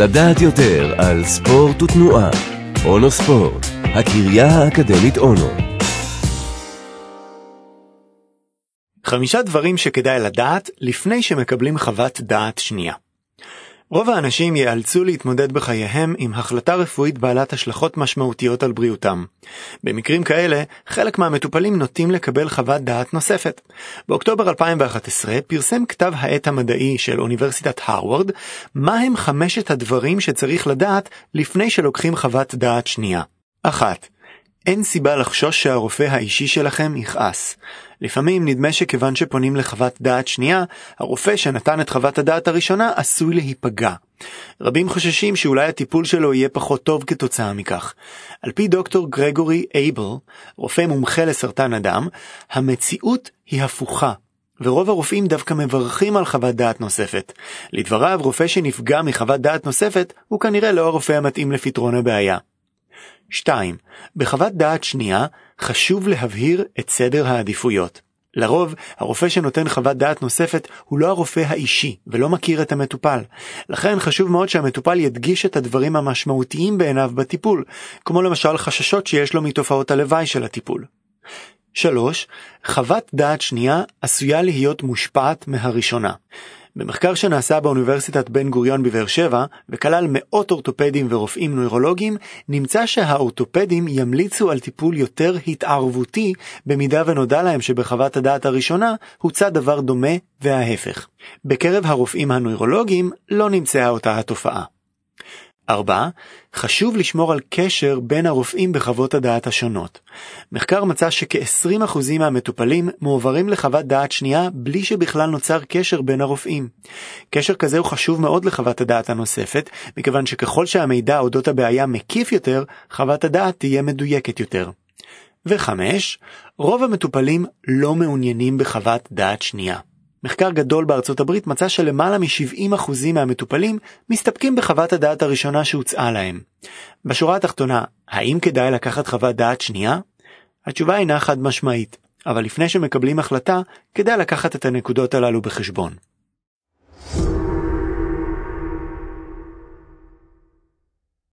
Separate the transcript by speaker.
Speaker 1: לדעת יותר על ספורט ותנועה. אונו ספורט, הקריה האקדמית אונו.
Speaker 2: חמישה דברים שכדאי לדעת לפני שמקבלים חוות דעת שנייה. רוב האנשים ייאלצו להתמודד בחייהם עם החלטה רפואית בעלת השלכות משמעותיות על בריאותם. במקרים כאלה, חלק מהמטופלים נוטים לקבל חוות דעת נוספת. באוקטובר 2011 פרסם כתב העת המדעי של אוניברסיטת הרווארד מהם חמשת הדברים שצריך לדעת לפני שלוקחים חוות דעת שנייה. 1. אין סיבה לחשוש שהרופא האישי שלכם יכעס. לפעמים נדמה שכיוון שפונים לחוות דעת שנייה, הרופא שנתן את חוות הדעת הראשונה עשוי להיפגע. רבים חוששים שאולי הטיפול שלו יהיה פחות טוב כתוצאה מכך. על פי דוקטור גרגורי אייבל, רופא מומחה לסרטן הדם, המציאות היא הפוכה. ורוב הרופאים דווקא מברכים על חוות דעת נוספת. לדבריו, רופא שנפגע מחוות דעת נוספת הוא כנראה לא הרופא המתאים לפתרון הבעיה. 2. בחוות דעת שנייה חשוב להבהיר את סדר העדיפויות. לרוב, הרופא שנותן חוות דעת נוספת הוא לא הרופא האישי ולא מכיר את המטופל. לכן חשוב מאוד שהמטופל ידגיש את הדברים המשמעותיים בעיניו בטיפול, כמו למשל חששות שיש לו מתופעות הלוואי של הטיפול. 3. חוות דעת שנייה עשויה להיות מושפעת מהראשונה. במחקר שנעשה באוניברסיטת בן גוריון בבאר שבע, וכלל מאות אורתופדים ורופאים נוירולוגיים, נמצא שהאורתופדים ימליצו על טיפול יותר התערבותי, במידה ונודע להם שבחוות הדעת הראשונה הוצע דבר דומה וההפך. בקרב הרופאים הנוירולוגיים לא נמצאה אותה התופעה. 4. חשוב לשמור על קשר בין הרופאים בחוות הדעת השונות. מחקר מצא שכ-20% מהמטופלים מועברים לחוות דעת שנייה בלי שבכלל נוצר קשר בין הרופאים. קשר כזה הוא חשוב מאוד לחוות הדעת הנוספת, מכיוון שככל שהמידע אודות הבעיה מקיף יותר, חוות הדעת תהיה מדויקת יותר. ו-5. רוב המטופלים לא מעוניינים בחוות דעת שנייה. מחקר גדול בארצות הברית מצא שלמעלה מ-70% מהמטופלים מסתפקים בחוות הדעת הראשונה שהוצעה להם. בשורה התחתונה, האם כדאי לקחת חוות דעת שנייה? התשובה אינה חד משמעית, אבל לפני שמקבלים החלטה, כדאי לקחת את הנקודות הללו בחשבון.